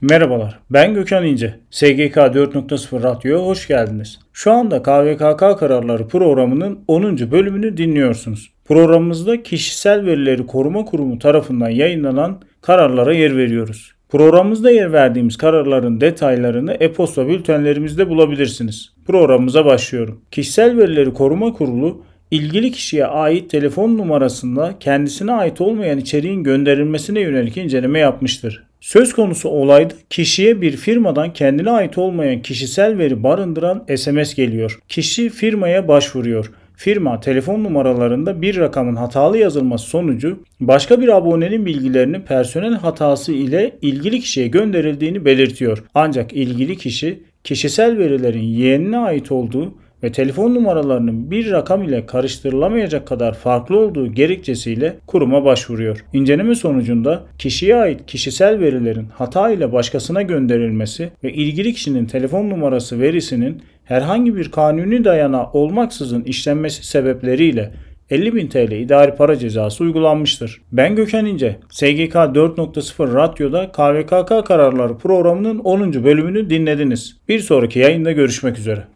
Merhabalar, ben Gökhan İnce. SGK 4.0 Radyo'ya hoş geldiniz. Şu anda KVKK kararları programının 10. bölümünü dinliyorsunuz. Programımızda Kişisel Verileri Koruma Kurumu tarafından yayınlanan kararlara yer veriyoruz. Programımızda yer verdiğimiz kararların detaylarını e-posta bültenlerimizde bulabilirsiniz. Programımıza başlıyorum. Kişisel Verileri Koruma Kurulu ilgili kişiye ait telefon numarasında kendisine ait olmayan içeriğin gönderilmesine yönelik inceleme yapmıştır. Söz konusu olayda kişiye bir firmadan kendine ait olmayan kişisel veri barındıran SMS geliyor. Kişi firmaya başvuruyor. Firma telefon numaralarında bir rakamın hatalı yazılması sonucu başka bir abonenin bilgilerini personel hatası ile ilgili kişiye gönderildiğini belirtiyor. Ancak ilgili kişi kişisel verilerin yeğenine ait olduğu ve telefon numaralarının bir rakam ile karıştırılamayacak kadar farklı olduğu gerekçesiyle kuruma başvuruyor. İnceleme sonucunda kişiye ait kişisel verilerin hata ile başkasına gönderilmesi ve ilgili kişinin telefon numarası verisinin herhangi bir kanuni dayanağı olmaksızın işlenmesi sebepleriyle 50.000 TL idari para cezası uygulanmıştır. Ben Gökhan İnce. SGK 4.0 Radyo'da KVKK kararları programının 10. bölümünü dinlediniz. Bir sonraki yayında görüşmek üzere.